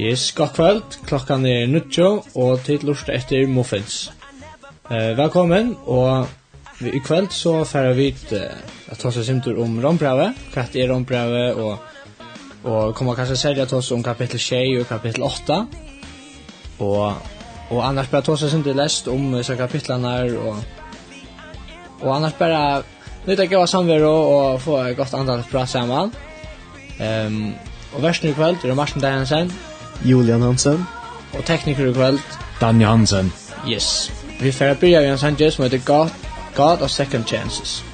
Yes, god kvöld. Klokkan er nuttjo, og tid lust etter Muffins. Eh, velkommen, og i kvöld så færer vi ut eh, at ta oss simtur om rombrevet, hva det er rombrevet, og, og kommer kanskje særlig at om kapittel 6 og kapittel 8. Og, og annars bare ta seg simtur lest om disse kapitlene her, og, og annars bare nytt av gøy samvero og få godt andal bra saman. Um, og versen i kvöld er Martin Deinsen, Julian Hansen. Og tekniker i kveld. Danny Hansen. Yes. Vi får börja i en sanjes som heter God, God of Second Chances.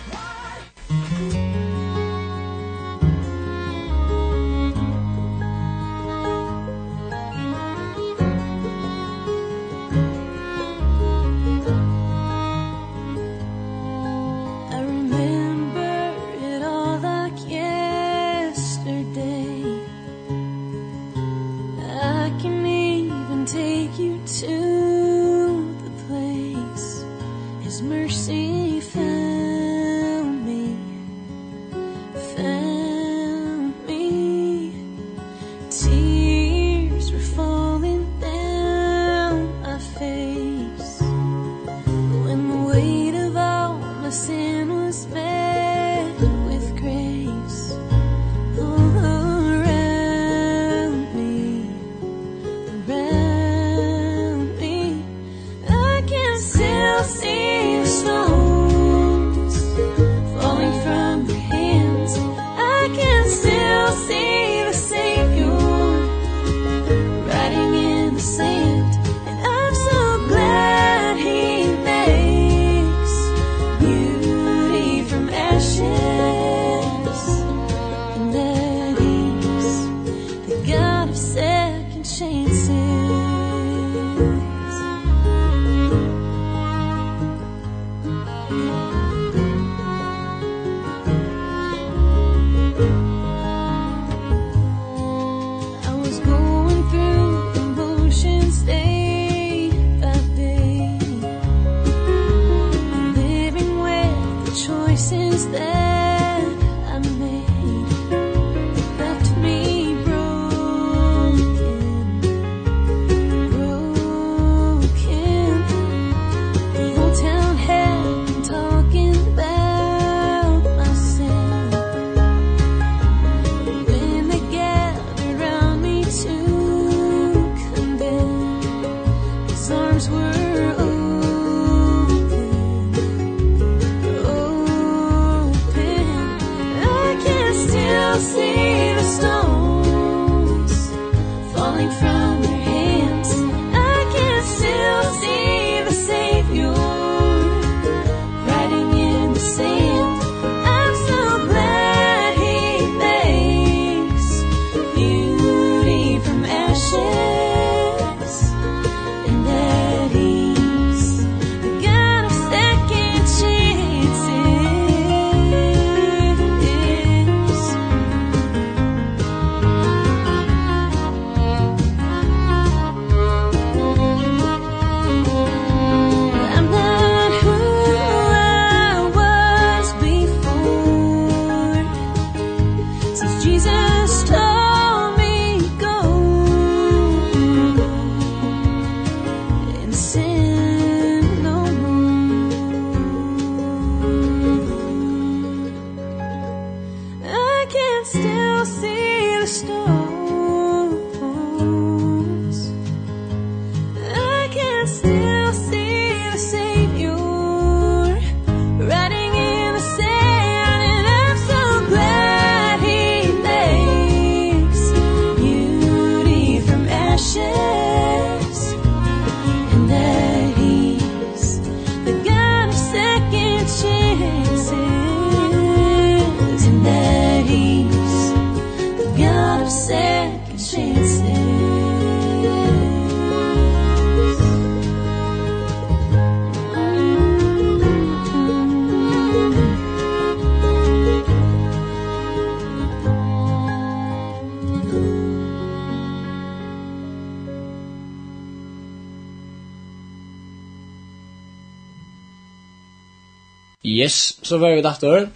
så var vi dator.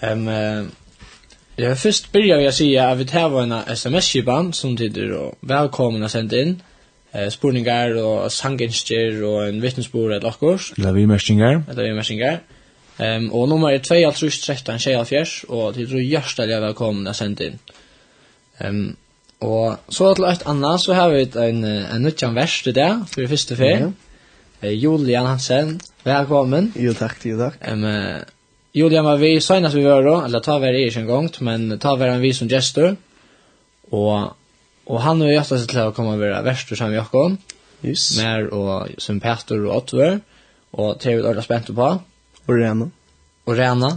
Ehm Jag har först börjat att säga att vi tar en sms-kipan som tider och välkomna sent in. Eh, spurningar och sangenskjer och en vittnesbord eller akkurs. Eller vi märkningar. Eller vi märkningar. Um, och nummer är 2 av 13 tjejer fjärs och det tror jag välkomna sent in. Um, och så till ett annat så har vi en, en nyttjan vers till det för det första fel. Mm -hmm. Julian Hansen, välkommen. Jo tack, jo tack. Um, Julian var vi senast vi var då, eller ta var det en gang, men ta var han vi som gestor. Og, og han har gjort haft til å komme og være värst och som Jakob. Yes. Mer og som Peter og Otver. Og det vi väl spent på. Og Rena. Og Rena.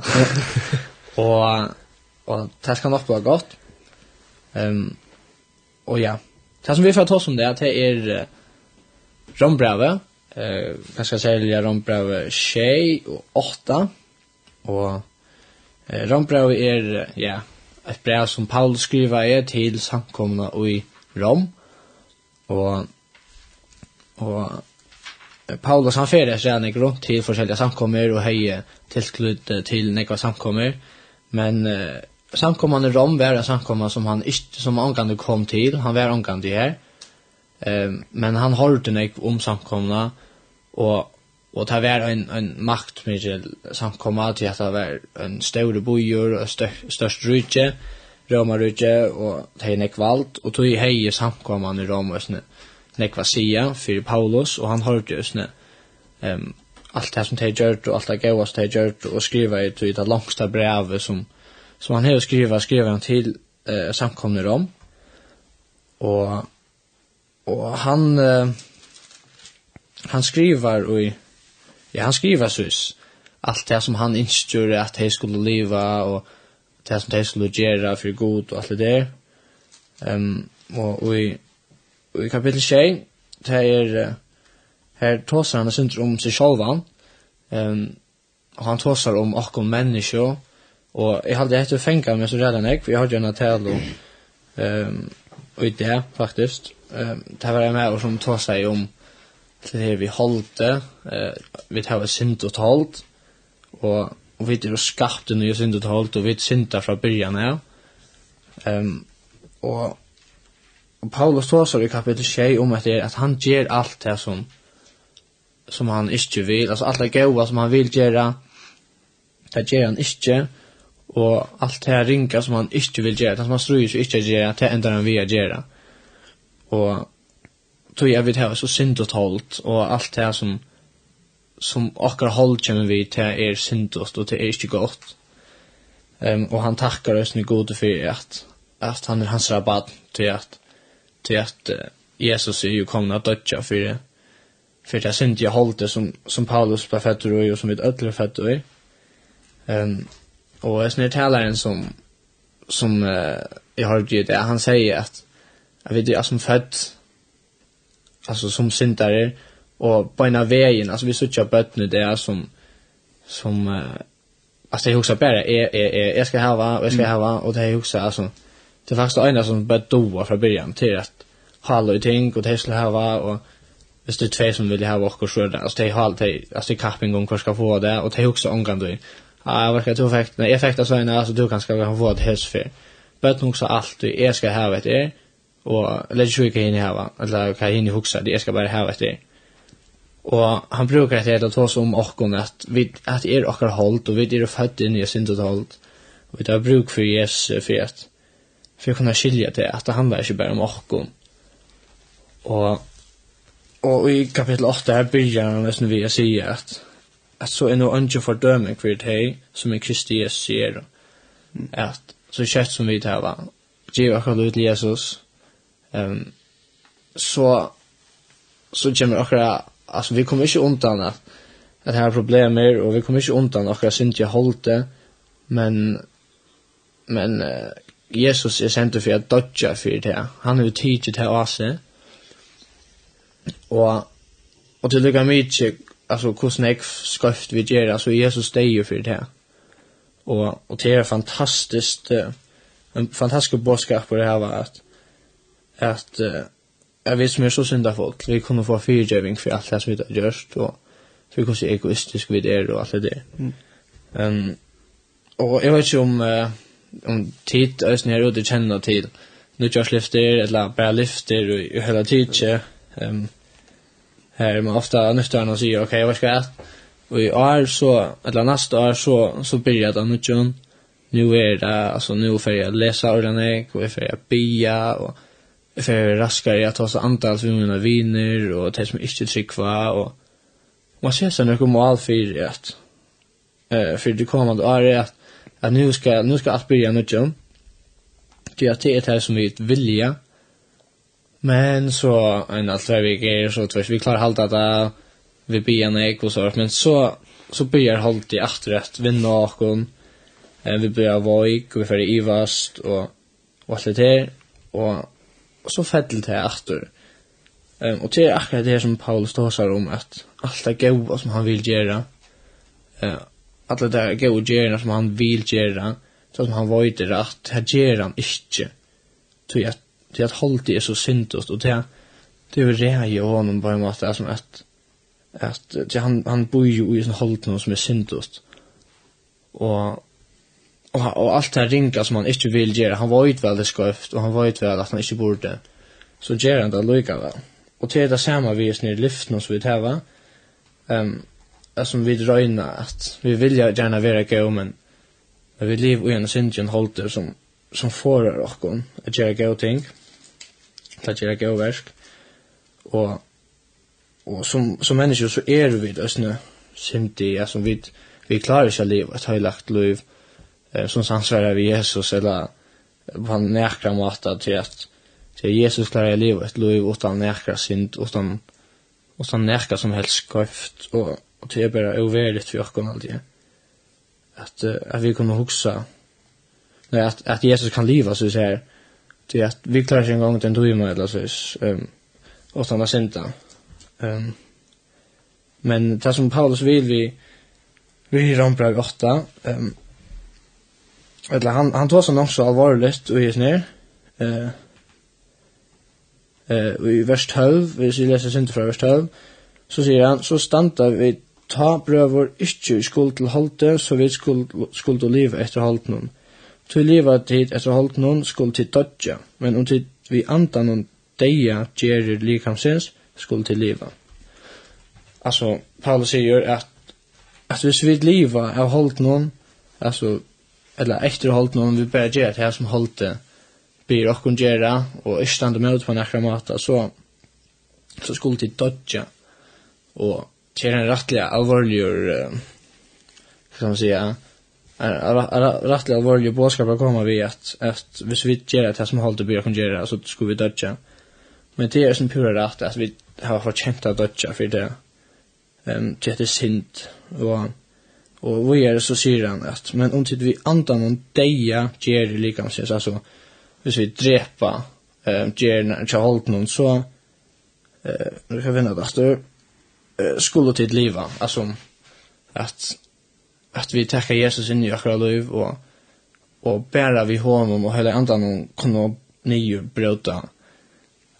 og, og det skal nok vara godt. Ehm um, och ja. Det som vi får ta oss om det är att det är Rombrave. Eh, uh, kanske sälja Rombrevet 6 og 8 og eh, Rombrau er ja, et brev som Paul skriver er til samkomna i Rom, og, og Paulus han fer det sen ikke rundt til forskjellige samkommer og heie tilklutt til nekva samkommer, men eh, samkomman i Rom var en samkomma som han ikke, som omgande kom til, han var omgande her, eh, men han hørte nek om samkomna, og Och det var en, en makt med samkomma till att det var en större bojor och størst störst Roma romarrydde och det är nekvalt. Och tog hej samkomman i Rom och sånne nekva sia för Paulus och han hörde ju sånne um, allt det som det gjort och allt det gåa som det gjort och skriva i det langsta brevet som, som han har skriva, skriva han till eh, samkomna i Rom. Och, och han... Eh, han skriver i Ja, han skriver sus. Allt det som han instjur at de skulle leva og det som de skulle gjøre for god og alt det der. Um, og, og, i, og i kapittel 6, det är her tåsar han synder om seg själva. Um, og han tåsar om akkom människor. Och jag hade ett fengt meg så redan jeg, for jeg hadde ju en tal om um, og i det faktisk. Um, det var jeg med og som tåsar om til det vi holde, eh, vi tar et synd og talt, og, og vi er jo skapt nye synd og talt, og vi er synder fra byrjan av. Ja. Um, og, og Paulus tåsar i kapitel 6 om at, det, at han ger alt det som, som han ikke vil, altså alt det gode som han vil gjøre, det gjør han ikke, og alt det ringa som han ikke vil gjøre, det som han strøyer seg ikke gjøre, det ender han vil gjøre. Og tog jag vid här så syndot hållt och allt det här som som akkurat håll kommer vi till er syndost, och till er inte gott. Ehm um, och han tackar oss nu gode för att att han är hans rabatt till att till att uh, Jesus är ju komna att dödja för det. För det synd jag hållt som som Paulus blev fett och, och som vi ödlor fett och. Ehm och är snart talaren som som uh, jag har gjort det han säger att jag vet ju som född alltså som syndare och på ena vägen alltså vi söker bötne det är som som uh, alltså jag husar bara är är jag ska ha och jag ska ha och det är också alltså det är faktiskt ena som bött doa från början till att hålla i ting och det ska ha och hvis det er tve som vil ha vokk så er det, altså det er halvt, altså det er kapping om hva skal få det, og det er også omgang du, ja, jeg vet ikke, du fikk, nei, jeg fikk det sånn, altså du kan skal få det helst for, bøtten også alt du, jeg skal ha vet jeg, og lägger sig kan hinna hava. Eller kan hinna huxa det ska bara hava efter og han brukar det att det ta som och om att vi att er och har hållt och vi är född in i synd och hållt och vi tar bruk för Jesus för att för att kunna skilja det att han var inte bara om och och och i kapitel 8 här börjar han nästan vi att säga att att så är nog inte fördömning för det som är Kristi Jesus ser att så kött som vi tar här va. Giva kallar ut Jesus. Ehm så så kommer akkurat alltså vi kommer inte undan att det här problemer och vi kommer inte undan akkurat synd jag hållte men men uh, Jesus är sent för att dodja för det. Han har tidigt det av sig. Och och det lukar mycket alltså hur snäck skrift vi ger alltså Jesus det ju för det. Och och det är fantastiskt en fantastisk boskap på det här var att at uh, jeg vet som er så synda folk, vi kunne få fyrtjøving for alt det som vi har gjort, og for hvordan egoistisk vi er og alt det der. Mm. Um, og jeg vet ikke om, uh, om tid, jeg er ute kjenne tid, nutjørslifter, eller bare lifter, og, og hele tiden ikke. Um, her man ofta nykter og sier, ok, hva skal jeg gjøre? Og i år så, eller neste år så, så blir det nutjøren. Nu er det, altså nu får jeg lese ordene, og jeg får jeg bia, og för raskare att ta så antal för mina viner och det som inte tryckva och man ser sen några mål för att eh för det kommande året att, att nu ska nu ska allt börja nu John. Det är det här som vi vilja. Men så en allt vad vi gör så tvärs vi klarar halta det vi blir en ek och så men så så börjar halt i efter att vinna och eh vi börjar våg och vi för ivast och och allt det där och og så fell det aftur. Ehm och det är akkurat det som Paulus talar om att allt det goda som han vill göra eh uh, alla det goda göra som han vill göra så som han vet det rätt gör han inte. Så jag det att hålla det är så syndost och det det är väl ju honom på en måte, som att att han han bor ju i en hållton som är syndost. Och och och allt det här ringa som han inte vill göra. Han var ju väldigt sköft och han var ju väl att han inte borde. Så gör han det lika väl. Och till det samma vi är nere i lyften och så vid. Ehm um, som vi dröjna att vi vill ju gärna vara gå men men vi lever i en syndjen hållter som som får oss att göra gå ting. Att göra gå verk. Och och som som människor så är vi det snö syndig alltså vi vi klarar ju att leva ett löv liv. Eh eh, som samsvarar vi Jesus eller på en näkra måta till att till Jesus klarar jag livet ett liv utan näkra synd utan utan näkra som helst kraft och och det är bara ovärdigt för oss alltid det att att vi kunde huxa nej att att Jesus kan leva så säger här att vi klarar sig en gång den då med eller så ehm utan att synda. Ehm men det som Paulus vill vi vi i Rombrag 8 ehm Eller han han tog nog så allvarligt och är ner. Eh eh i vers 12, vi ser läsa synd från vers 12. Så säger han så stanta vi ta brøver ikkje skuld til halte, så vi skuld, skuld til liv etter halte noen. Til liva tid etter halte noen skuld til dodja, men om tid vi anta noen deia gjerir likamsins, skuld til liva. Altså, Paulus sier at, at hvis vi liva av halte noen, altså eller efter hållt någon vi bara ger det här som hållt blir och kunna och istande med på några mata så så skulle det dodja och till en rättliga allvarlig uh, kan man säga rättliga allvarlig bådskap att komma vid att att hvis vi gör det här som hållt blir och göra så skulle vi dodja men det är som pura rätt att vi har fått känt att dodja för det ehm um, det är synd och Och vi är så säger han att men om tid vi antar någon deja ger det lika så alltså hvis vi drepa eh ger inte hållt någon så eh nu kan vi vinna det eh skulle tid liva, alltså att att vi tackar Jesus in i våra liv och och bära vi honom och hela andan och kunna nio bröta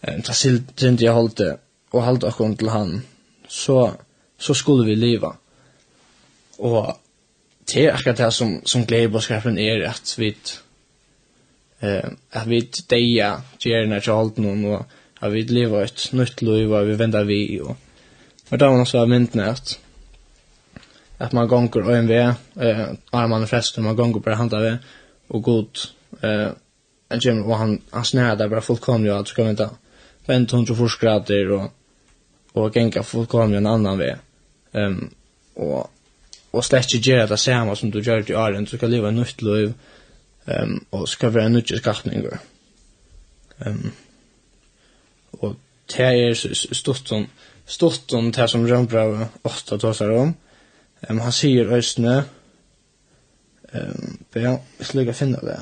eh ta silt jag hållte och hållte oss till han så så skulle vi leva. Og det er akkurat det som, som gledebådskapen er at vi eh, at vi deia gjerne til alt noen og at vi lever et nytt liv og vi vender vi og og da var også myndene at at man gonger og en vei eh, armene frest og man gonger bare handa vei og god eh, en gym og han, han snæra der bare fullkomlig og alt skal venta venta hundra forskrater og og genga fullkomlig en annan vei um, og og slett ikke gjøre det samme som du gjør i åren, så skal leve en nytt liv, um, og skal være en nytt skapning. Um, og det er stort som, stort som det som Rambra ofte tar seg om, um, han sier øsne, um, ja, jeg skal ikke finne det.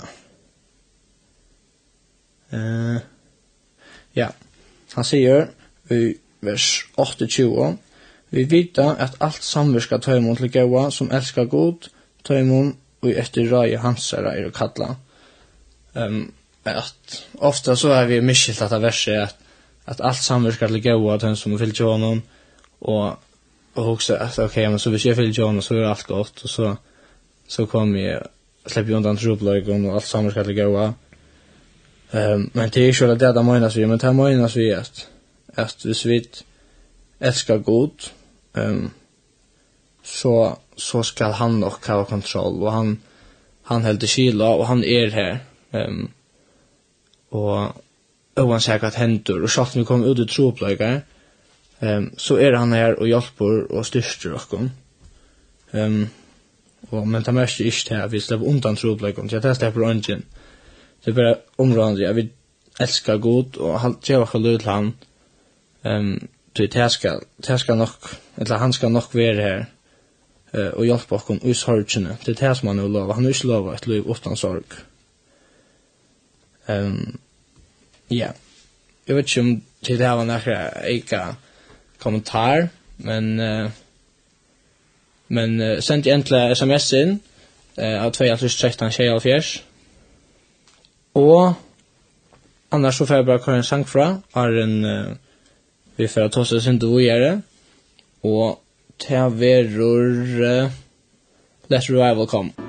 Uh, ja, han sier i vers 28, Vi vita at alt samverska tøymon til gaua som elskar god, tøymon og etter rai hansara er å kalla. Um, at ofta så er vi miskilt at verset at, at alt samverskar til gaua tøymon som er fyllt jonon, og, og hoksa at ok, men så hvis jeg fyllt jonon så er alt godt, og så, så kom jeg, slipper undan trobløygon og alt samverskar til gaua. Um, men det er ikke det det det møynas vi, men det møynas vi at, at vi, at elskar god, um, så, så skal han nok ha kontroll, og han, han helder kyla, og han er her. Um, og ovan sikkert hendur, og sjalt vi kom ut i tropløyga, um, så er han her og hjelper og styrster okkom. Um, og men ta mest ikke til at vi slipper undan tropløyga, så jeg tar slipper ønsken. Det er bare områdende, jeg vil elska god, og han tjeva okkur lyd til han, um, Ty det ska det ska nog eller han ska nog vara här eh och hjälpa oss i sorgen. Det är det som han nu lovar. Han har inte lovat ett liv utan sorg. Ehm um, ja. Jag vet inte om det här var några eka kommentar, men uh, men uh, sent egentligen sms in eh av 2013 24 og annars så får jeg bare køre en sang fra har en uh, vi får ta oss sin och göra. Och ta verur uh, Let's Revival come.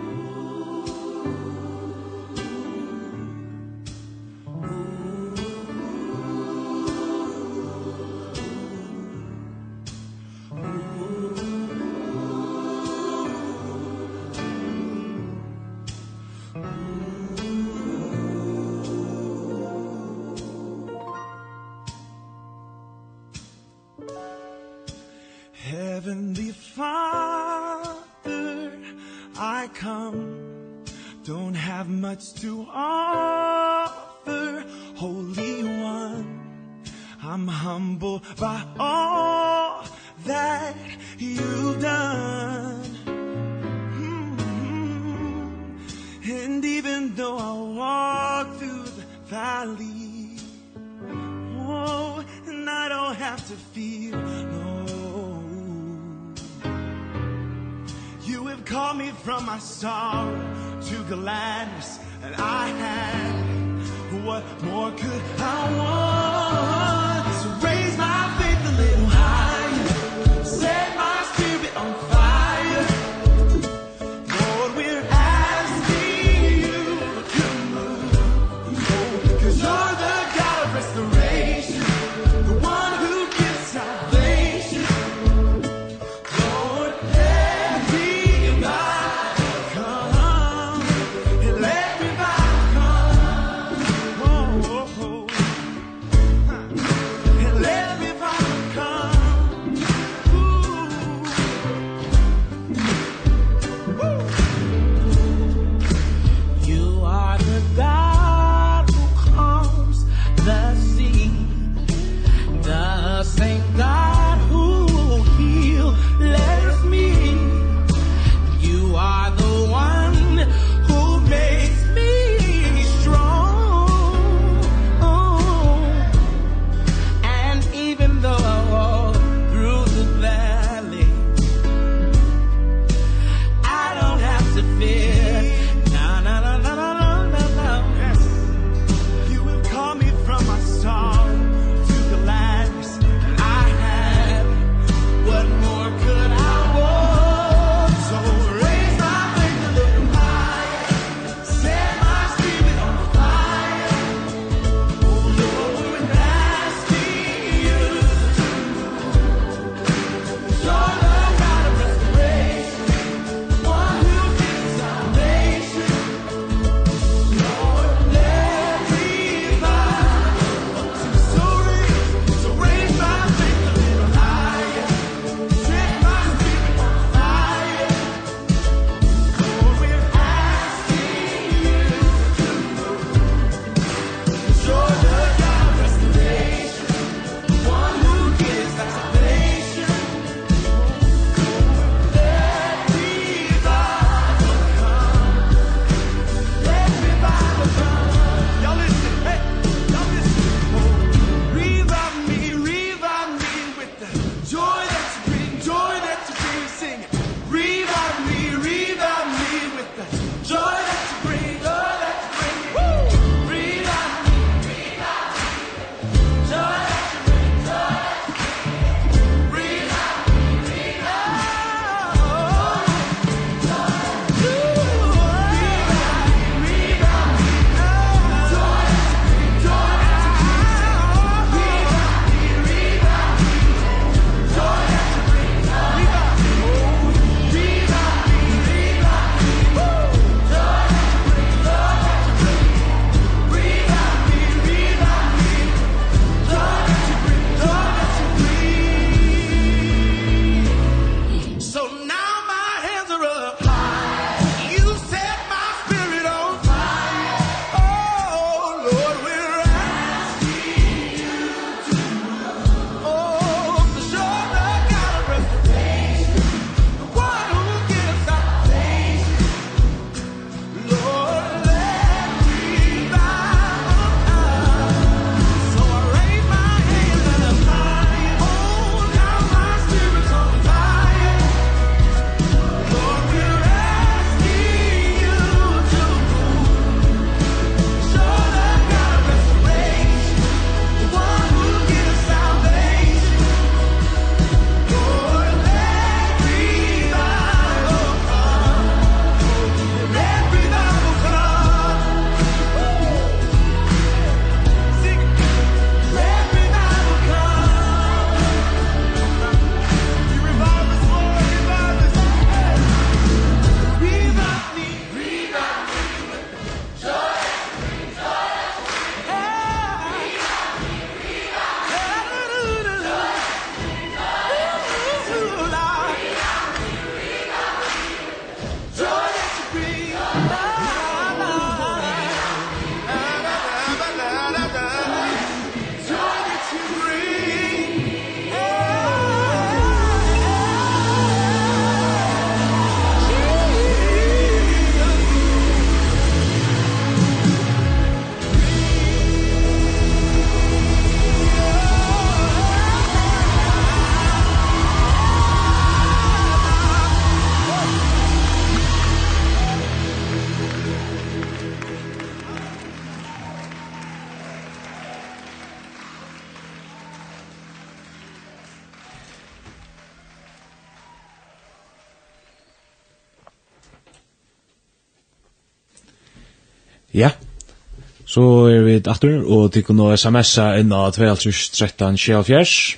Så er vi datter, og til kunne smsa inna 2013-24.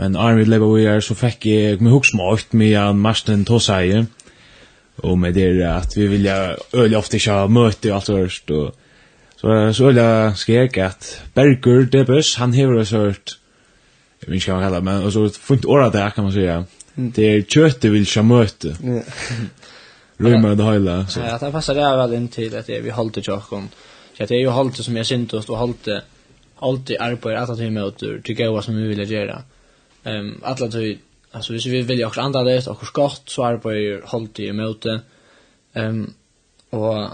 Men Arne vi leva vi er, så fikk jeg med hoksmått med Jan Marsten Tåseie. Og med det at vi vilja øyla ofte ikke ha møte og alt hørst. Og så, så øyla skrek at Berger Debus, han hever oss hørt, jeg vet ikke hva man kaller det, men og så funnet året det, kan man si. Det er kjøttet vil ikke ha møte. Rymmer det høyla. Ja, det passer det vel inn til at vi holder tjokken. Ja Så det är ju hållt som jag synt och hållt alltid arbetar att ta med åt tycker jag vad som vi vill göra. Ehm um, alla tog alltså hvis vi vill ju också andra det och skott så arbetar hållt i möte. Ehm och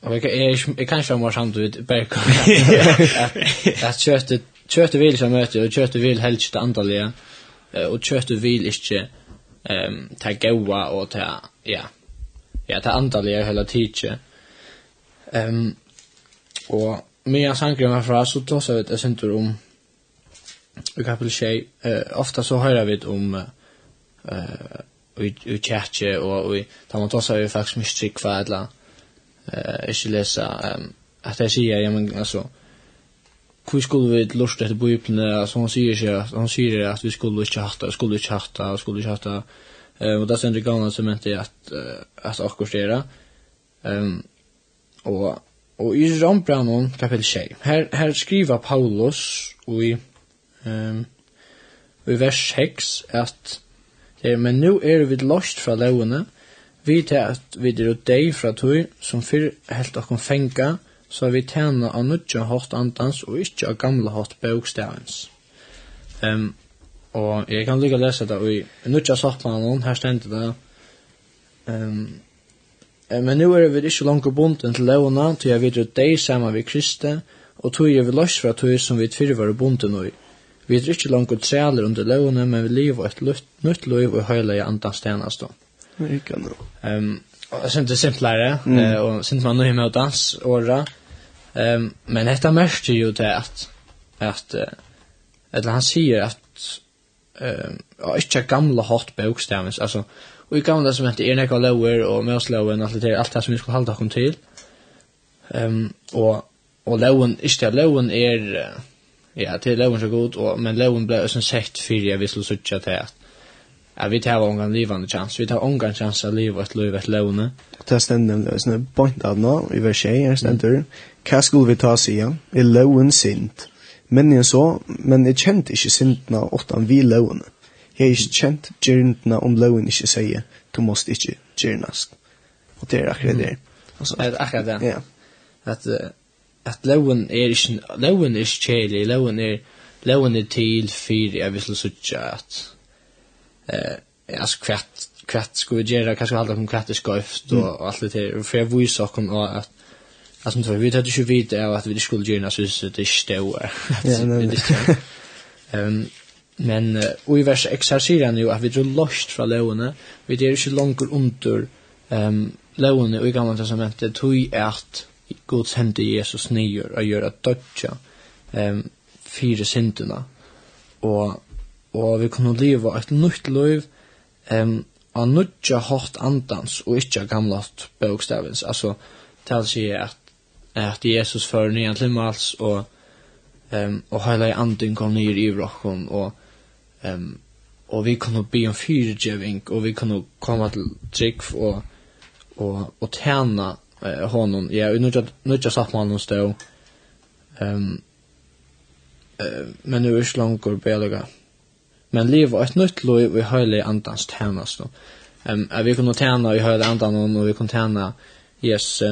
Och jag är jag kanske har sant ut bakom. Att köttet köttet vill som möte och köttet vill helst det andliga och köttet vill inte ehm ta goa och ta ja. Ja, ta andliga hela tiden. Ehm Og med en sangren herfra så tås jeg ut et synder om i kapitel 6. Uh, ofta så hører vi om uh, i kjertje og i da man tås jeg faktisk mye mistrik hva eller uh, ikke lesa um, at jeg sier, ja, men altså hvor skulle vi lort etter bøyplene, altså han sier ikke, han sier at vi skulle ikke hatt skulle ikke hatt skulle ikke hatt Eh och där sen det gamla som inte att att akkurat det. Ehm och Og i Rombranon kapitel 6, her, her skriver Paulus i, um, i vers 6 at det, men nu er vi lost fra lovene, vi tar at vi er deg fra tog, som fyrr helt okkom fenga, så vi tjener av nødja hatt andans og ikkje av gamla hatt bøkstavens. Um, og jeg kan lykka lese det i nødja sattlanen, her stender det, um, Men nu er vi ikke langt bunden til lovna, til jeg videre deg sammen vi Kristi, og tog er vi løs fra tog som vi tvirre var bunden i. Vi er ikke langt trealer under lovna, men vi lever et nytt liv og høyla i andans tjenest. Ikke nå. Um, jeg synes det er simplere, mm. og synes man nøy med å dans åra, um, men dette mørkte jo til at, at, eller han sier at, um, ikke gamle hatt bokstavens, altså, Og i gamla som heter er nekka lower och møslowen, allt det allt det som vi skulle halda okkom til. Um, och och lowen, är det, lowen er, ja, till lowen så god, och men lowen ble også sett fyrir vi skulle sutja til at Ja, vi tar ongan livande chans. Vi tar ongan chans att liv ett liv ett låne. Det ständer stendt nemlig, det point av nå, i vers 1, her ständer. Hva skulle vi ta igen. Er lån sint? Men jeg så, men jeg kjente ikke sintna åttan vi låne. Jeg er ikke kjent gjernene om loven ikke sier, du måst ikke gjernast. Og det er akkurat det. Altså, det er akkurat det. Ja. At, at loven er ikke, loven er ikke kjelig, loven er, loven er til for, jeg vil slutte at, eh, altså, kvett, kvett skal vi gjøre, hva skal vi holde om kvett er skøyft, og, og alt det der. For jeg viser dere at, Alltså tror, vi hade ju vid av att vi skulle göra så det står. Ja, nej. Ehm Men uh, i vers exercerar nu att vi drar lost från lovene, vi är inte långt under um, lovene och i gamla testamentet tog att Guds hände Jesus nyer och gör att dödja um, fyra synderna. Och, och vi kommer att leva ett nytt liv um, av nudja hårt andans och inte gamla bokstavens. Alltså, det säger att, at Jesus för nyan til mals och, um, og hela anden kom nyer i vrocken og Um, og vi kunne be om fyrdjeving, og vi kunne komme til trygg og, og, og tjene eh, honom. Ja, og nu ikke satt man hos det. Um, uh, men nu er ikke langt går bedre. Men liv var et nytt liv i høylig andans Ehm Um, vi kunne tjene i høylig andan, og vi kunne tjene Jesus.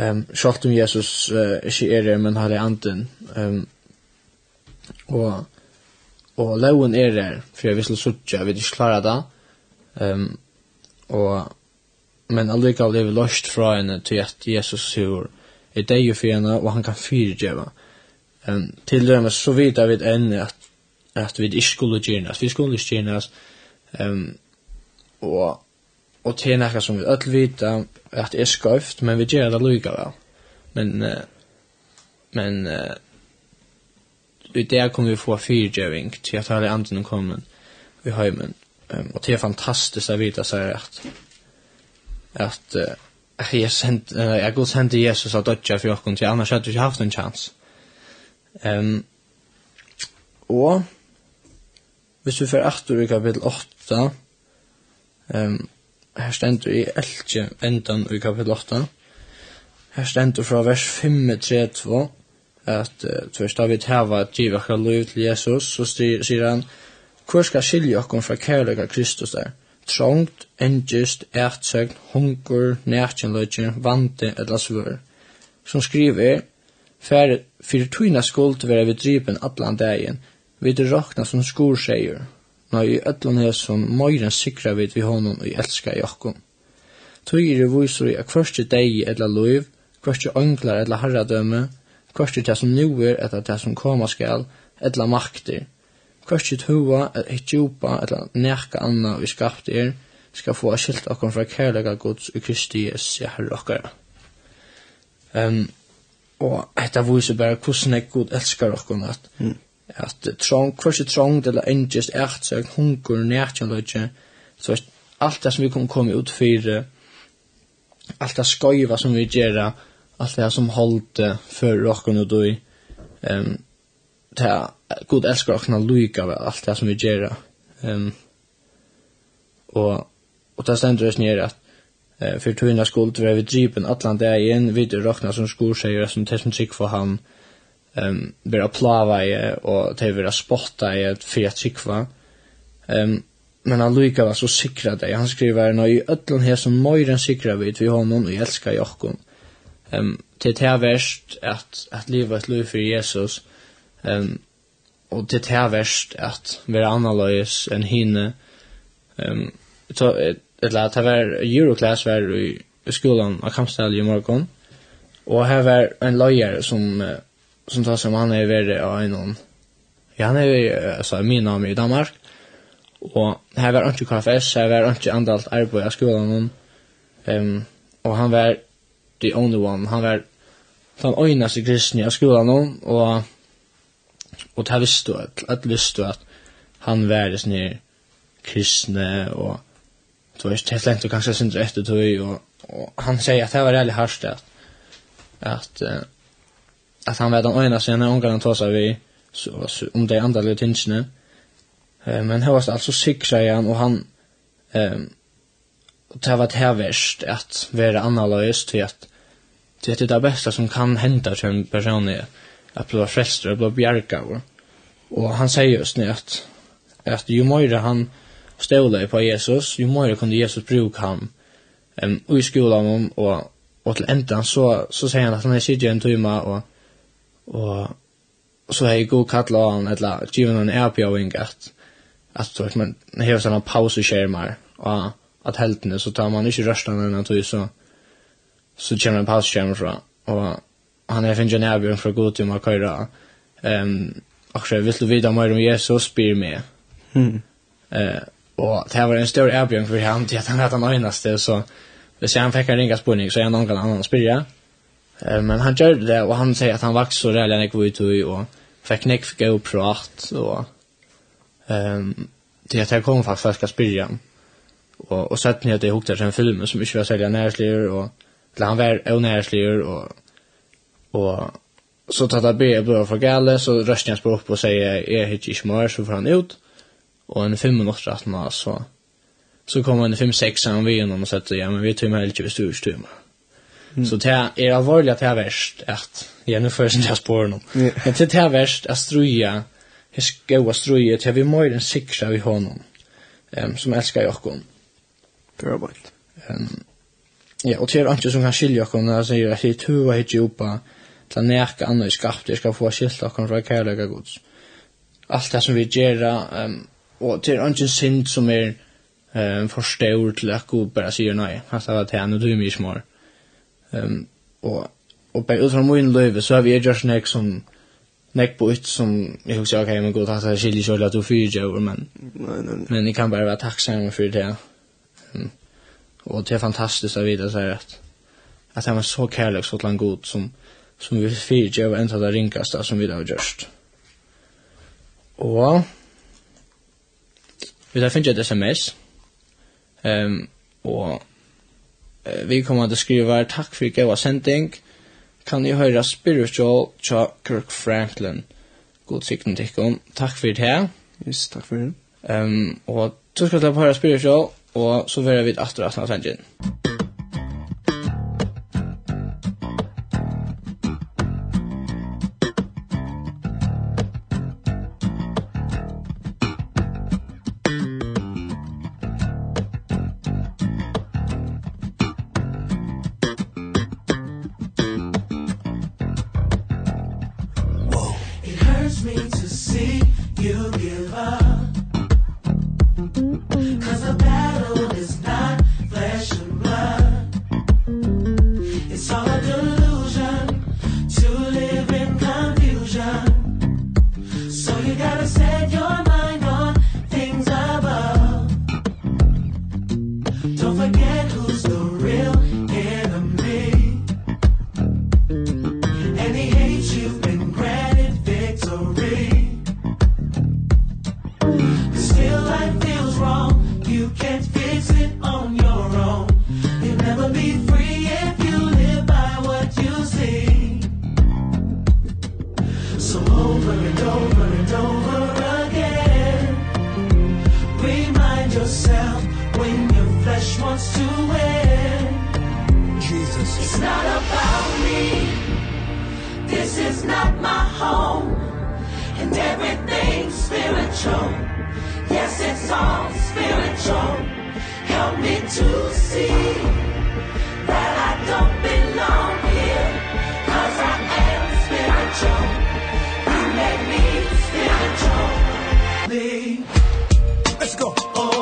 Um, Sjalt om Jesus uh, ikke er det, men har det anden. Um, og og loven er der, for jeg visste suttje, jeg vet ikke klare det. Um, og, men allikevel er vi løst fra henne til at Jesus sier, er det jo for henne, og han kan fyrdjeva. Um, til det med så vidt jeg vet enn at, at vi ikke skulle gjerne, vi skulle ikke gjerne, um, og, og til nekka som vi ødel vet at det er skøyft, men vi gjør det likevel. Men, uh, men, uh, i det kommer vi få fyrtjøving til at alle andre kommer i heimen. Um, og det er fantastisk å vite seg at at uh, jeg sent, uh, jeg god sendte Jesus att dødja för jokken til annars hade vi ikke haft en chans. Um, och hvis vi får etter i kapitel 8 um, här ständer i elche ändan i kapitel 8 her stendur fra vers 5 3 2 at uh, da vi tava giva akka liv til Jesus, så sier han, hvor skal skilja okkur fra kærlega Kristus der? Trångt, engist, ertsøgn, hungur, nærkjenløgjen, vante, eller svør. Som skriver, Fær fyrir tuina skuld vera vi dripen allan dagen, vi det rakna som skorseier, når i ödlan her som møyren sikra vid vi honom og elska i okkom. Tøyre viser i a kvørste degi eller loiv, kvørste ønglar eller herradømme, Korsi det som nu er etter det som koma skal, etla makter. Korsi tova at et djupa etla nekka anna vi skapt er, skal få skilt okkom fra kærlega gods i Kristi Jesu herre okkara. Um, og dette viser bare hvordan jeg god elskar okkom at, mm. at trong, korsi trångt, eller engest ertsøk, hungur, nekjaløyge, så alt det som vi kan komme ut fyrir, alt det skoiva som vi gjerra, allt det som hållte för rocken och då ehm um, ta god älskar och knall lika av allt det som vi gör ehm og och och ta ständer oss ner att eh, för tunna skuld vi över drypen allan det är en vid rockna som skor säger som det som trick för han ehm um, blir applava i och det vill spotta i ett fet trick va ehm men han lika var så sikra dig han skriver när i öllan här som möjren sikra vid vi honom och älskar jocken Ehm till det här värst att att leva ett liv för Jesus. Ehm och till det här värst att vara analys en hinne. Ehm så ett lat här var Euroclass var i skolan av Kamstel i morgon. Och här var en lojare som som tar som han är värre av någon. Ja, han är altså, min namn i Danmark. Og her var ikke KFS, her var ikke andalt arbeid av skolen. Um, og han var the only one. Han var den øyneste kristne av skolen hon, og og det visste at at visste at han var sånn her kristne og du vet, det helt lent og kanskje sindre etter tog og, og han sier at det var veldig hardt at at, at han var den øynaste henne ungarn han tog seg vi så, så, om de andre litt tingene men her var det altså igen och han og han um, det var det verst at være annerledes til at det är det bästa som kan hända till en person är att bli frälst och bli bjärgad. Och han säger just nu att, att ju mer han stålar på Jesus, ju mer kunde Jesus bruka han um, i skolan och, och till ändan så, så säger han att han är sidja en timme och, och så har jag god kall av han eller givet han är på en att att man har sådana pauser skärmar och att helt så tar man inte röstan en tog så så kommer en pass kommer fra, og han er finnes en avgjøren fra god til meg køyre, um, akkurat, vil du vite mer om Jesus, spyr meg. Mm. Uh, og det var en stor avgjøren for han, til at han var den øyneste, så hvis han fikk en ringa spurning, så er han noen annen spyrer. Uh, men han gjør det, og han sier at han vaks så rælig nek ut i, og fikk nek gå og prat, og um, til at jeg kom faktisk faktisk spyrer. Og, og sett ned at jeg hukte til en film som ikke var særlig nærslig, og till han var onärsligur och och så tar det be bra för galle så röstar han upp och säger är hit i smör så får han ut och en fem minuter att han så så kommer en fem sex han vi igenom och sätter ja men vi tar med lite besturstymma. Mm. Så det är allvarligt att det är värst att jag nu först jag spår honom. Mm. Men det är värst att struja hur ska jag struja till vi mår en sixa vi honom um, som älskar jag honom. Det är bara. Um, Ja, og til är som kan skilja okkur, når jag sier at det tuva hit djupa til att näka andra i skapt jeg skal få skilt okkur fra kærlega gods. Alt det som vi gör um, og til är inte synd som er um, for förstår til at god bare sier nei, at det var det här, nu du är mycket smör. Um, og bare ut fra min løyve, så har vi gjort nek som nek på ut som jeg husker ok, men god at jeg skiljer sig at du fyra men men jeg kan bare være tacksam for det. Mm. Och det är fantastiskt att veta så här att att han var så kärlek så till god som som vi fick ju en av det rinkaste som vi har gjort. Och vi har finnit ett sms. Ehm um, och uh, vi kommer att skriva tack för goda sending Kan ni höra spiritual cha Kirk Franklin. God sikten till Tack för det här. Yes, tack för det. Ehm um, och så ska jag höra spiritual og så verður vi atter at han So over and over and over again. Remind yourself when your flesh wants to win. Jesus. It's not about me. This is not my home. And everything's spiritual. Yes, it's all spiritual. Help me to see That go. Oh.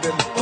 to.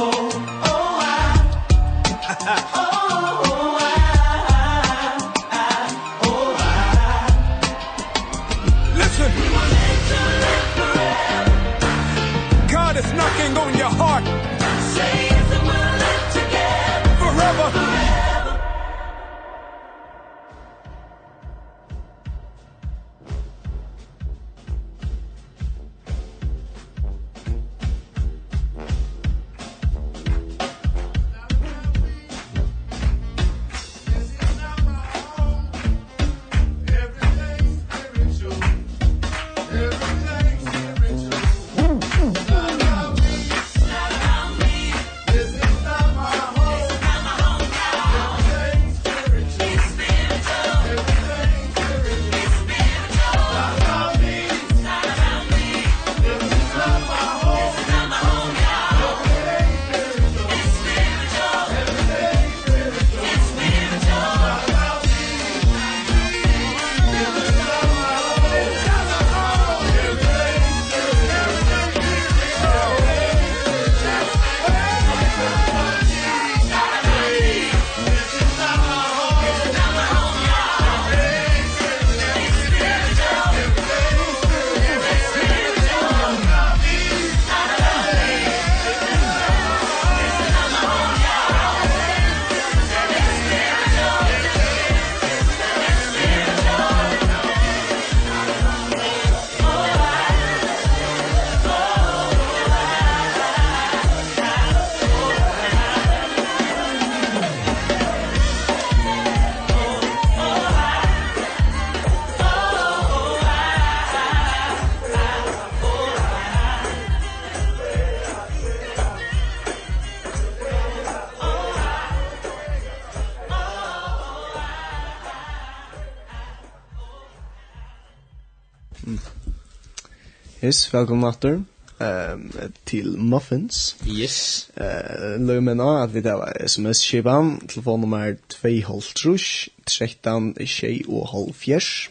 Chris, velkommen atter um, til Muffins. Yes. Uh, Løy med nå at vi tar sms-skipan, telefonnummer 2-12-13-6-5.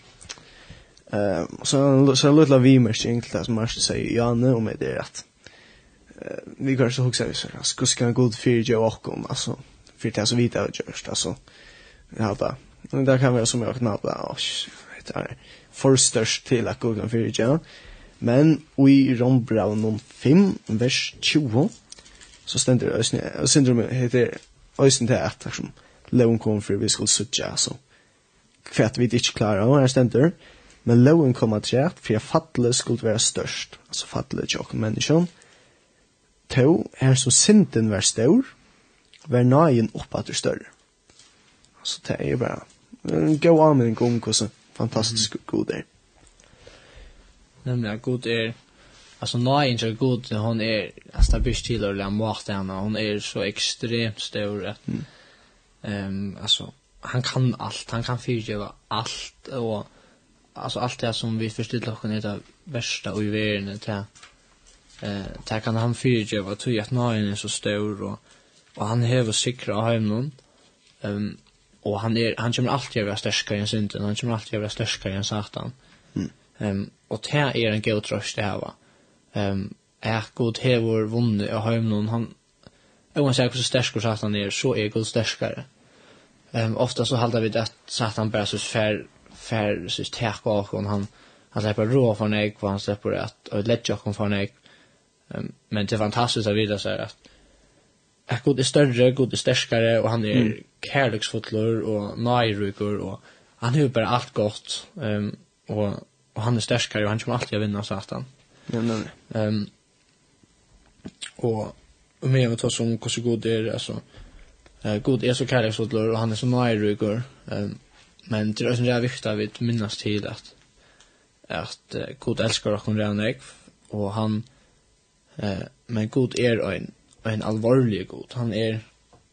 Uh, så så låt la vi mer enkelt att Mars säger Janne om det är rätt. Uh, vi går så huxar vi så här. Ska ska god för jag och om alltså för det så vita och just alltså. Ja då. Men där kan vi som jag knappt där. Det är förstörst till att gå för jag. Men i Rombraun 5, vers 20, så stender Øysen, og syndrom heter Øysen til at, som loven kom for vi skulle suttje, altså. Kvært vi ikke klarer, og her stender, men loven kom at rett, for at fattelig skulle være størst, altså fattelig til åkken menneskene. To, her som synden var stor, var nøyen oppater større. Så det er bare en god anmenning om hvordan fantastisk god det er nämligen att god är alltså nej inte god hon är alltså bäst till och lämna åt henne hon är så extremt stor att ehm um, alltså han kan allt han kan fyrgöra allt och alltså allt det som vi förstår oss är det värsta och i världen till eh där kan han fyrgöra tror att nej är så stor och och han häver sikra hem ehm och han är han kommer alltid att vara starkare än synden han kommer alltid att vara starkare än satan. Um, og det er en god trøst det her. Um, er god hever vunnet av noen han, oansett hvordan och satan är så er god sterskere. Um, ofta så halda vi att satan bara så fär fär så tek och og han, han slipper rå från nek, og han slipper at, og lett kom for nek. Um, men det er fantastisk å vite seg att at god är større, god är sterskere, og han er mm. kærlighetsfotler og nøyryker, og han har bara allt godt, um, og och han är starkare och han kommer alltid att vinna satan. Ja, nej. Ehm um, och och med att ta som hur så god det är alltså eh god är så kärlek så och han är så närrycker. Ehm um, men det är så jävla viktigt att minnas till att att uh, god älskar och kommer ner och han eh men god är en en allvarlig god. Han är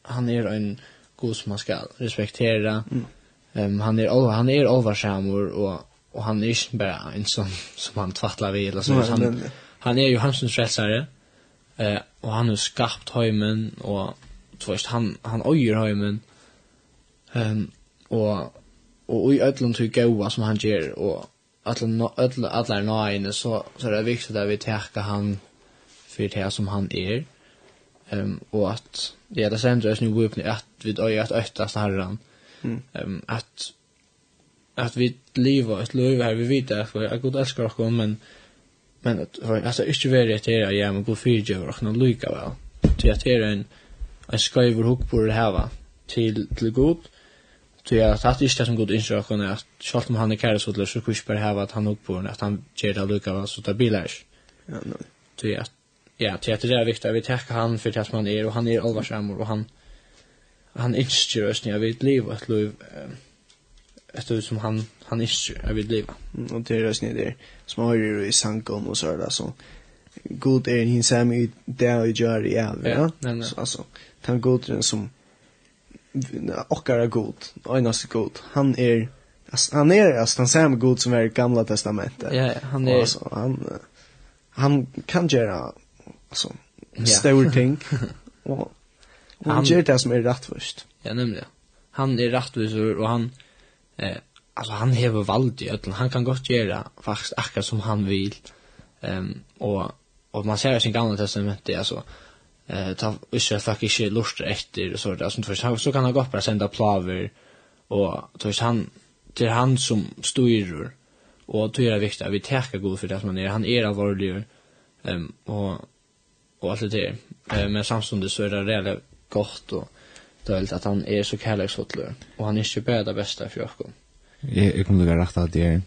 han är en god som man ska respektera. Mm. Um, han är han är allvarsamur och och han är inte bara en som som han tvattlar vid eller så. Nej, han men... han är ju Hansens frälsare eh och han har skapat hemmen och tvärst han han ojer hemmen ehm um, och och i öllum till goa som han ger och alla alla alla nine så så det är viktigt att vi tärka han för det som han är ehm um, och att det är det sen så är nu öppna att vi då att ötta så han ehm att att vi lever ett liv här vi vet att vi att god älskar oss men men att alltså inte vara det här ja men god fyrger och någon lika väl till att det är en en skriver hook på det här va till till god till att att det är som god instruktion är att själv om han är kär så så kusch på det här att han hook på att han ger det lika va så det blir ja nej till att ja till att det är viktigt vi tackar han för det som han är och han är allvarsamor och han han instruerar oss när vi lever ett liv efter som han han är jag vill leva. Och det är snäd där. Som har ju i sankom och så där så god är hin sam i där i jar i all, ja. Så alltså han god den som och är god, enas god. Han är alltså han är alltså den sam god som är i gamla testamentet. Ja, han är alltså han han kan göra alltså stora ting. Och han gör det som är rätt först. Ja, nämligen. Han är rättvisor och han Eh, alltså han häver vald i ödlan. Han kan gott göra faktiskt akka som han vill. Ehm och och man ser i sin gamla testamentet alltså eh ta Israel fick inte lust efter och så där som för så kan han gott bara sända plaver och tror han till han som styrer och tror det viktigt att vi täcker god för det som han är han är allvarlig ehm um, och och allt det där. Eh men samtidigt så är det reellt gott och dølt at han er så kærleksfotler, og han er ikke bare det beste for oss. Jeg, jeg kommer til å være rett at det er,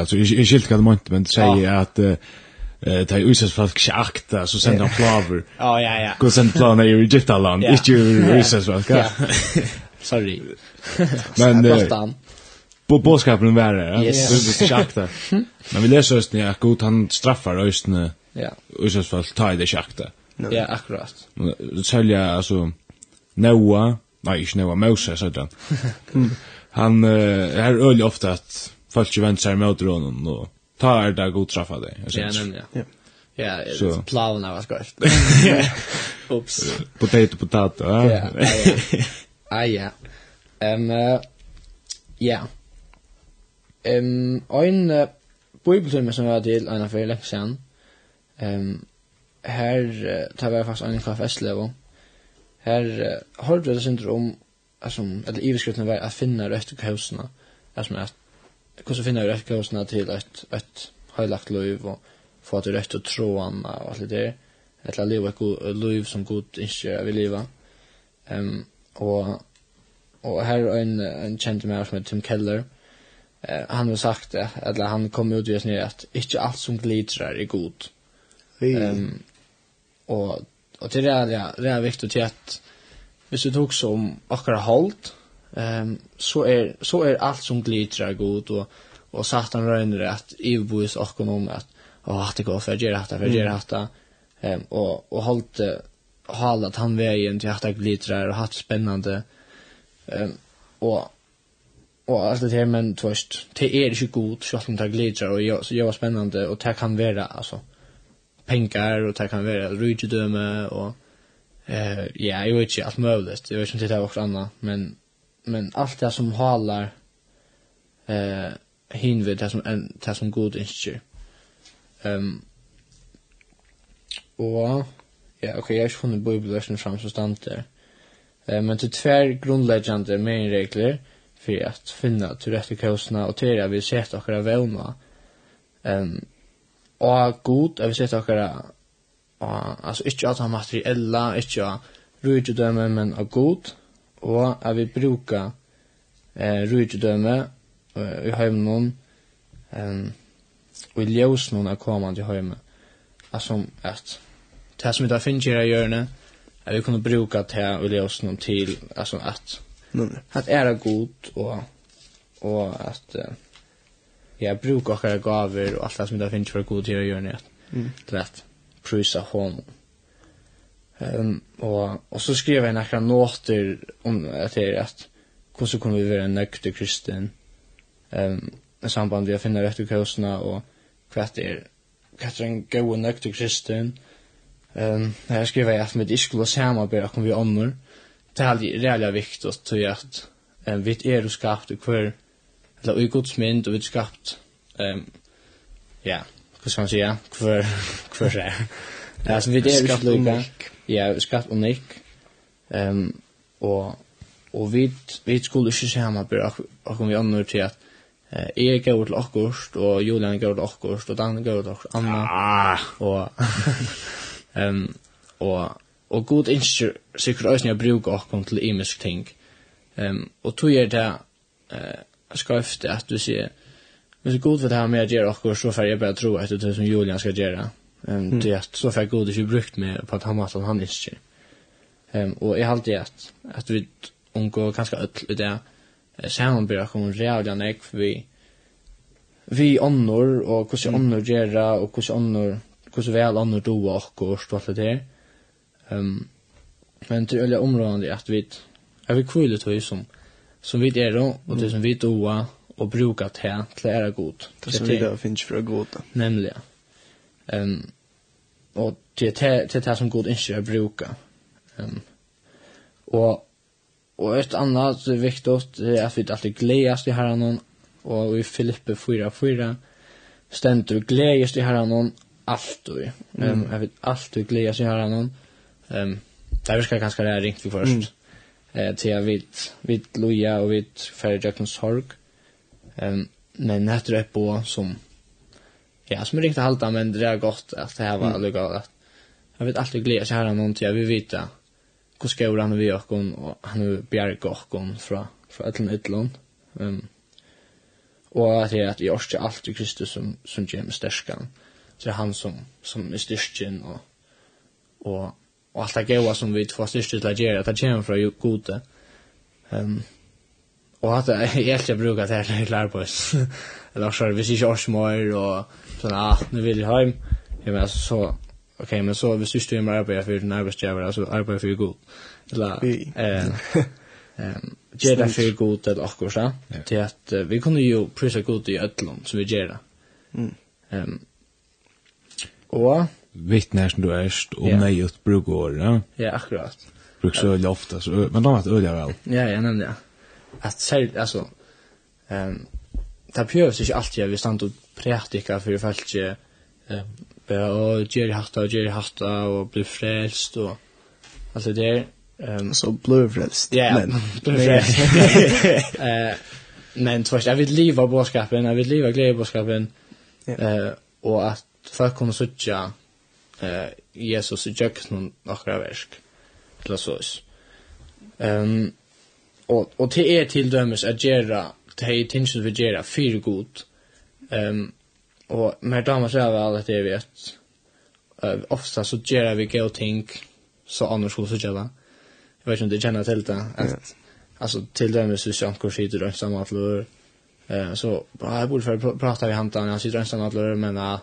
altså, jeg, jeg skilte hva det måtte, men det sier ja. at uh, det er usas folk ikke akta, så sender han plaver. Ja ja ja. Gå send planer i Egyptaland. ja. Ikke usas folk. Ja. Sorry. Men uh, på boskapen var det. ja. Yes. Schakta. Men vi läser oss när god han straffar östne. Ja. Usas folk tar det akta. Ja, akkurat. Sälja alltså Noah, nei, ikke Noah, Moses, heter han. han uh, er øyelig ofte at folk ikke venter seg mot rånen, og ta er det god traffa det. Ja, nemlig, ja. Ja, så planen var skolt. Ups. Potato potato. Ja. Ah ja. Ehm ja. Ehm ein bibeltime som var til en av affær leksan. Ehm her uh, tar vi faktisk en kaffe slevo. Her uh, har du det synder om altså, eller i beskrivningen var att finna rätt kaosna. Alltså att hur så finna rätt kausene til et, et høylagt liv og få att rätt og troan og alt det der, Ett liv och liv som god inte vi leva. Ehm og, og her er en en kjent med som heter Tim Keller. Eh, han har sagt det eller han kom ut i oss nere, at ikke alt som glitrar är gott. Ehm um, och och det är det det är viktigt att hvis du tog som akkara halt ehm så är så är allt som glitrar god och och satan röner att evbois och om att åh det går för att för detta för att detta ehm och och hållt hålla att han vägen till att glitrar och haft spännande ehm och och allt det här men tvärst det är det ju god så att det glitrar och så gör spännande och det kan vara alltså pengar och det kan vara rygdöme och eh ja, jag vet inte allt möjligt. Jag vet inte det är också annat, men men allt det som håller eh hin vid det som en det som god instyr. Ehm och ja, okej, jag har funnit bibelversen fram så stant där. Eh men till tvär grundläggande mainregler för att finna till rätta kostnader och till att vi sett och våna. Ehm og god, jeg vil sette akkurat, og, altså ikke at han materiella, ikke at rujtidømme, men av god, og jeg vil bruke eh, rujtidømme uh, i høymnen, um, og i ljøs noen er kommet i heimen, Altså, at det som vi da finner i hjørnet, jeg vil kunne bruke det og ljøsnen til, altså at, at er god, og, og at, uh, ja, bruk och gaver og alt det som det finnes for god tid å gjøre det. Mm. Til at prysa prisa honom. Um, og, og så skriver jeg några nåter om at det er at hvordan kunne vi være en nöktig kristen um, i samband med att finna rätt og kostna och kvart är kvart er en god nöktig kristen um, her skriver jeg at vi ikke skulle samarbete akkur vi ånder det er rejält viktigt tror jag att um, vi er jo skapt och kvar eller i Guds mynd, og vi er skapt, um, ja, hva skal man si, ja, hver, hver er. Ja, som vi er skapt unik. Ja, skapt unik. Um, og, og vi, vi skulle ikke se ham, bare akkur vi anner til at Eh, jeg går til akkurst, og Julian går til akkurst, og Dan går til akkurst, Anna. Ah. Og, um, og, og god innskjer sikkert også når jeg bruker akkurst til imisk ting. Um, og tog er det, eh, skrøft at du sier Men så god för det här med att göra och så får jag bara tro att det är som Julian ska göra. Ehm um, det är så får god det brukt med på att han måste han inte. Ehm och jag alltid att att vi undgår ganska öll det sen börjar komma reella nek för vi vi annor och hur ska annor göra och hur ska annor hur så väl annor då och och så allt det. Ehm men det är ju områden att vi är vi kul det som som vi er då och det som vi doa og bruka till til ära god. Det som vi da finnes for å goda. Nämligen. Ehm um, og det är det som god ikke er bruka. Ehm um, och och ett annat viktigt er at vi alltid gledes i Herren og i Filippe 4:4 stendur gledes i Herren allt och ehm um, jag vet alltid gledes i Herren. Ehm um, där vi ska ganska ringt vi først. Mm eh till jag vet vet Luja och vet Ferjackens sorg. Ehm men nätter är på som ja som är riktigt halta men det är gott att det här var mm. att jag vet alltid glädje så här någon jag vill veta hur ska han vi och hon och han bjärg och hon från från ett ytland. Ehm och att det är att vi orskar allt i Kristus som som James mig stärkan. Så det han som som är styrken och och og alt det gode som vi får styrst til å gjøre, det kommer fra gode. Um, og at jeg helt jeg bruker det her til arbeids. Eller så hvis ikke års mer, og sånn, ah, nu vil jeg hjem. Jeg mener, så, ok, men så hvis du styrer med arbeid for din arbeidsgiver, altså arbeid for god. Eller, eh, um, gjør det for god til akkurat, så. Til at uh, vi kunne jo prøve god i ødlån som vi gjør det. Mm. Um, og, vittnar som du erst om yeah. nej ut bruk Ja, yeah, akkurat. Bruk så ja. ofta så men de har öliga väl. Ja, ja, nämnde jag. Att säga alltså ehm um, det behövs inte alltid vi stannar och praktika för folk ehm um, och Jerry Hatta och Jerry Hatta och bli frälst och alltså det ehm um, så blue frälst. Ja, men eh men tvärst jag vill leva boskapen, jag vill leva glädjeboskapen. Eh och att folk kommer söka eh Jesus i jöknen några verk till oss. Ehm og og till er till dömes att göra till tinsen vi göra fyra god. Ehm och med damer så är väl att det vet. Eh ofta så gör vi go ting så annars skulle så göra. Jag vet inte du känner till det att alltså till dömes så jag kanske sitter ensam att lör. Eh så bara borde för prata vi hantan. han sitter ensam att lör men uh,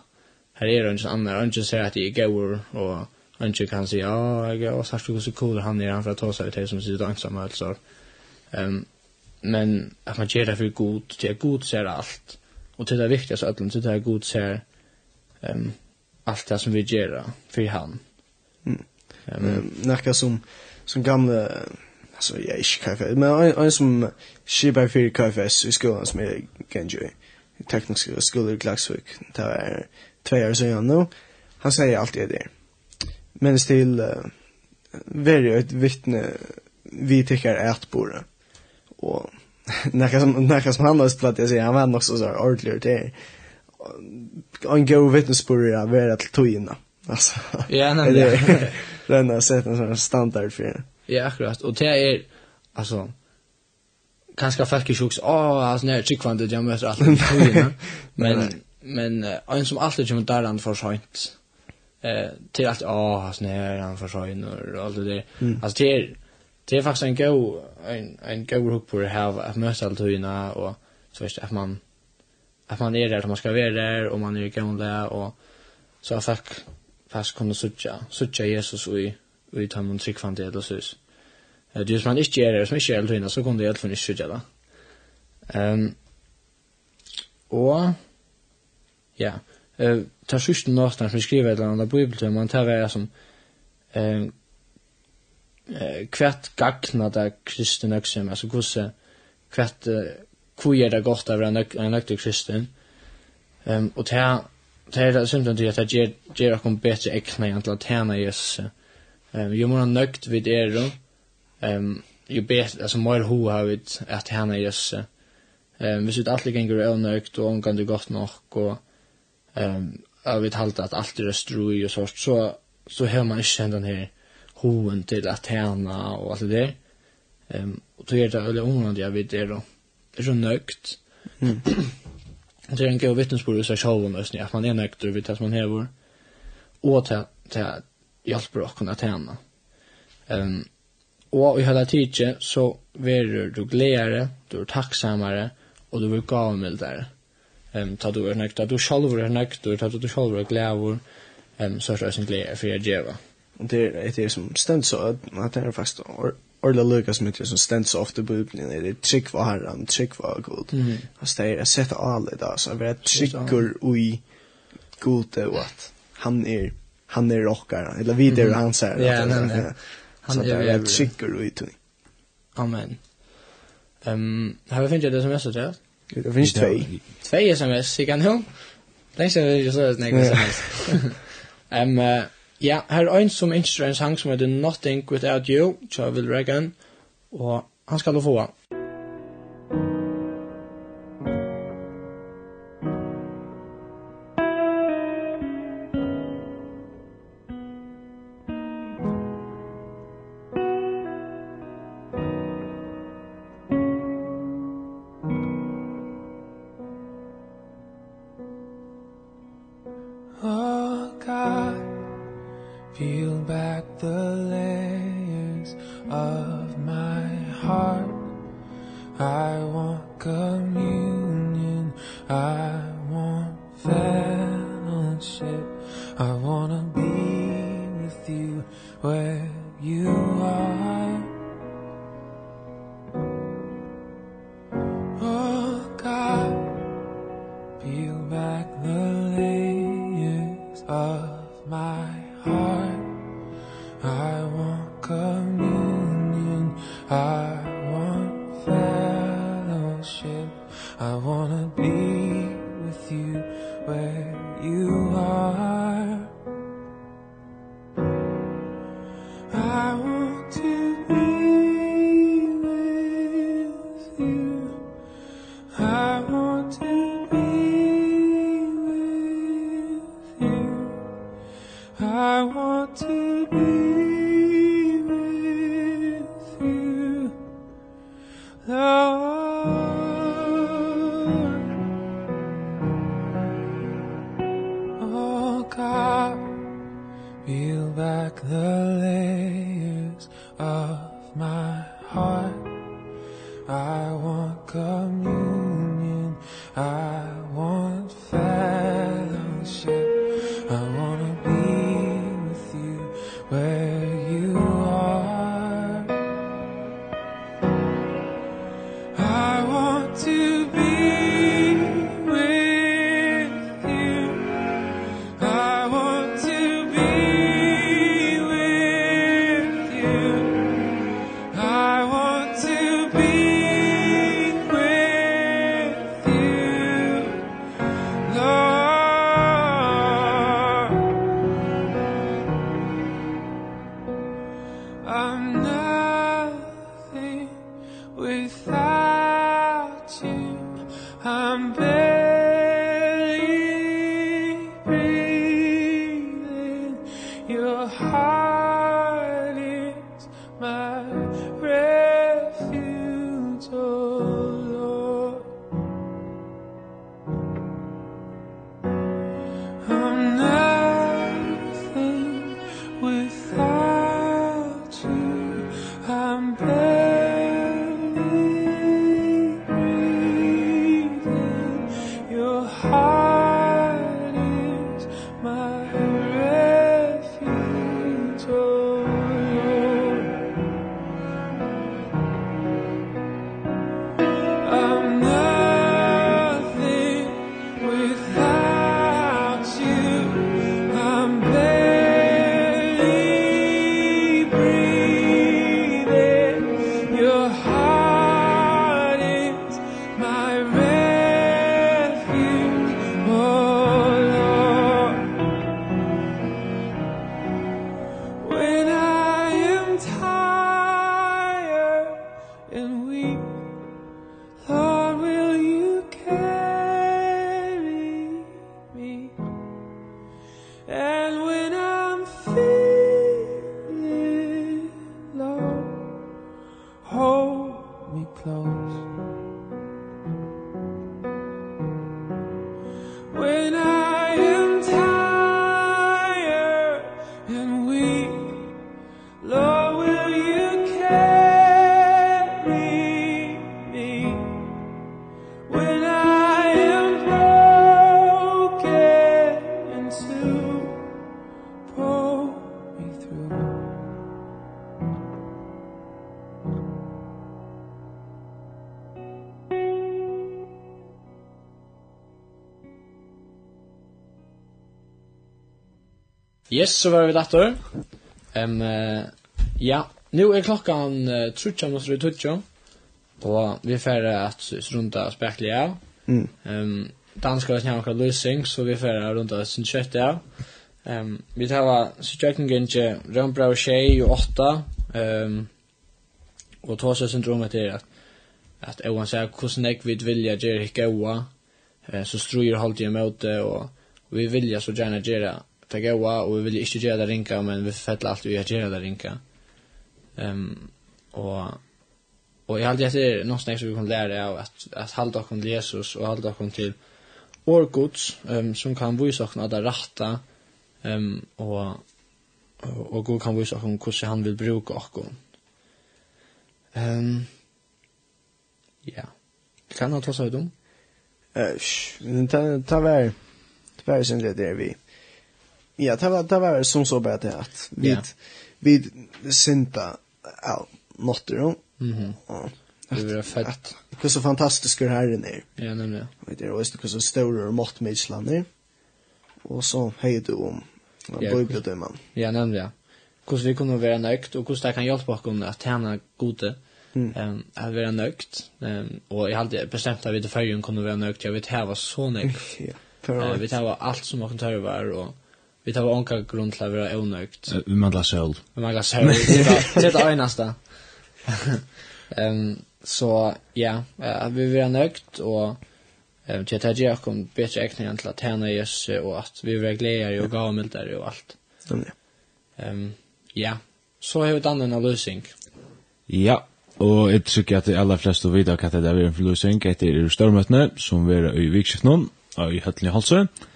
här är det inte annan, han inte säger att det är gåor och han inte kan säga ja, jag har sagt hur så cool han är, han för att ta sig till som sitter ensamma alltså. Um, men att man gör det för god, det är god ser allt. Och det är viktigast att man det är god ser um, allt det som vi gör för han. Mm. Um, um, Näka som, som gamla alltså jag är inte KFS men en, en som skipar för KFS i skolan som är Genjo teknisk skola i Klagsvik det är två år sedan nu. Han säger alltid det. Men still uh, very ett vittne vi tycker att borde. Och när som när som han har spelat jag säger han var också så här ordentligt det. Han går vittnesbörd av vara att tojna. Alltså. Ja, nej. Det den har sett en sån standard för. Det. Ja, akkurat. Och det är alltså kanske folk är sjuks. Åh, alltså när jag tycker att jag möter allt. Men men en som alltid kommer där han för sent eh till att ah snär han för sent och allt det där alltså det är det är faktiskt en go en en go hook på det ha att möta allt hyrna och så visst att man att man är där som man ska vara där och man är i gamla och så att folk fast kunde sucha sucha Jesus och i och i från det eller så Det är som man inte gör det, som inte gör det, så kunde det helt alla fall inte sucha da. Ehm och ja, eh, ta sørste nåtene som skriver et eller annet bibeltøy, man tar vei som eh, kvært gagna da kristen øksum, altså hvordan kvært hvor er det godt av en økte kristen, um, og ta Det er simpelthen til at det gjør, gjør dere bedre ekne enn til at tjene Jesus. Um, jo mer nøgt vi er, um, jo bedre, altså mer ho har vi at tjene Jesus. Um, hvis vi alltid ganger er nøgt og omgang det godt nok, og Ehm jag vet halt att allt är strui och sånt så så hör man inte den här hoen till att tjäna och allt det där. Ehm och då är det eller onland jag vet det då. Det är så nökt. Mm. Det är en god vittnesbörd så själv och att man är nökt och vet att man hävor. Och till till hjälper och kunna tjäna. Ehm och i hela tiden så blir du glädjare, du är tacksammare och du blir gavmildare. Mm ehm ta du er nekta du sjálvur er nekta ta du sjálvur er glæver ehm så er det en glævur for jeg geva og det er det som stend så at det er fast Orla Lucas mitt som ständs ofta på öppningen är det er trick var herran, trick var god. Mm. Alltså det er sett sätta alla där så vi är trickor i god och att han er han er rockare eller vi det han säger. Ja, nej, Han är trickor ui tunn. Amen. Ehm, har vi fått det som jag så det? Det finns två. Två SMS, jag kan nog. Länge sedan jag så ett nägna SMS. um, uh, ja, här är en som inte en sang som heter Nothing Without You, så jag Reagan. Och han ska då få. back the layers of my Yes, så var vi dator. Ehm uh, ja, nu är klockan uh, trutcha måste vi tutcha. Och vi får att runda spekliga. Ja. Mm. Ehm um, danska har snackat lösning så vi får runda sin kött där. Ehm um, vi tar så checken gänge Rombrau Shay och åtta. Ehm um, och tar sig syndromet är att att Owen säger hur snägg vi vilja göra hicka Oa. Eh, så ströjer hållt ju mot det och vi vilja så gärna göra det goa, og vi ville ikke gjøre det rinka men vi fettel alt vi gjøre det ringa. Um, og, og jeg halte etter er noe som vi kan lære av at, at halde okkom til Jesus og halde okkom til årgods, um, som kan vise okkom at det ratta, um, og, og, og god kan vise okkom hvordan han vil bruke okkom. Um, ja, kan han ta seg ut om? Uh, ta, ta vær, Det vær sen det der vi. Ja, det var det var som så bara det att vi yeah. vi synta all notter. Mhm. Det var fett. Hur så fantastiskt det här är Ja, nämligen. Vet du, visst hur så stora och mått med Island är. Och så hej du om. Ja, det man. Ja, nämligen. Hur vi kunde vara nöjt och hvordan det kan hjelpe oss att tjene gode. Mm. Ehm att vara nöjt. Ehm och jeg hadde bestemt at vi til förrän kunne vara nöjt. jeg vet här var så nöjt. ja. Vi tar allt som man kan ta og... och Vi tar onka grund til å være onøygt. Vi mangler søl. Vi mangler søl. Det er det eneste. um, så ja, uh, vi vil være nøygt, og um, til at jeg gjør kom bedre ekninger til at tjene Jesus, og at vi vil være gledere og gavmildere og alt. Um, ja, så har vi dannet en løsning. Ja, og jeg tykker at de aller fleste vet hva det er en løsning etter stormøtene, som vi er i vikskiftene, og i høttene i halsen. Ja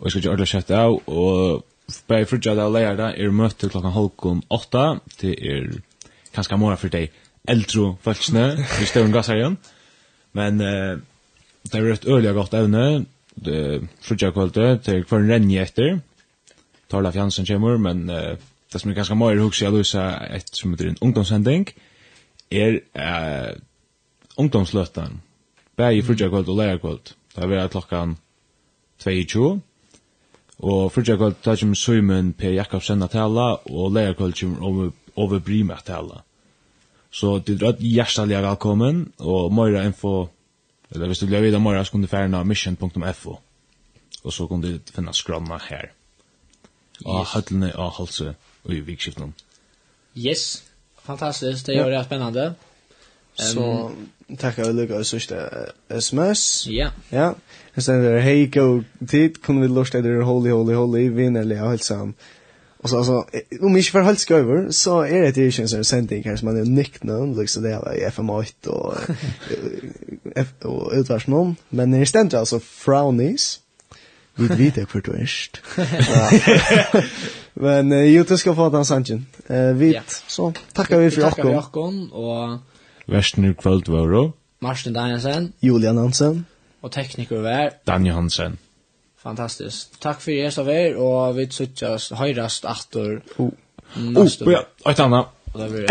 og jeg skal ikke ordentlig kjøtt av, og bare frutja det og leier det, er møte klokka halvkon åtta, til er kanskje morgen for deg eldro folkene, vi står en gasser igjen, men uh, det er et øyelig godt evne, det frutja kvalitet, til hver en renje etter, Tarla Fjansen kommer, men uh, det som er ganske mye hukse jeg løsa et som heter en ungdomshending, er uh, ungdomsløtten. bæg i frutja kvalitet og leia kvalitet, det er klokkan 22, Og fyrtja kvöld tar kjem Søymen Per Jakobsen at tala, og leia kvöld kjem Ove Brime at tala. Så du er rødt hjertelig velkommen, og Moira info, eller hvis du vil vite Moira, så kan du færna mission.fo, og så kan du finna skranna her. Og yes. høtlene halse og i vikskiften. Yes, fantastisk, det gjør det spennende. Så tackar vi Lucas sørste sms. Ja. Ja sen der hej go tid kunde vi lusta det holy holy holy vinnerliga helt hälsam. Och så alltså om inte för helt över så är det ju känns en sending kanske man är nicknamn liksom det är FM8 och och utvärsnamn men det ständer alltså frownies. Vi vet det för twist. Men ju det ska få den sanchen. Eh vitt så tackar vi för Jakob. Tackar Jakob och Västern kväll var då. Martin Danielsen, Julian Hansen og tekniker vær. Dan Johansen. Fantastisk. Takk for er som vær, og vi tøtjas høyrast aftur. Oh, oh ja, eit anna.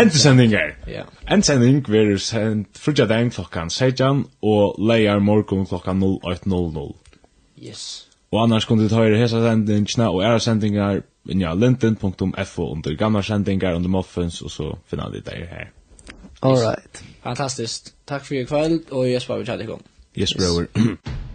Endsending er. Ja. Endsending verður sendt frugja den klokkan 16 og leier morgen klokkan 08.00. Yes. Og annars kunne du høyre hesa sendingene og æra sendingar ja, linten.fo under gamla sendingar under muffins og så finna du det her. All right. Fantastisk. Takk for i kveld, og jeg spør vi chattar igång. Yes, yes. brother.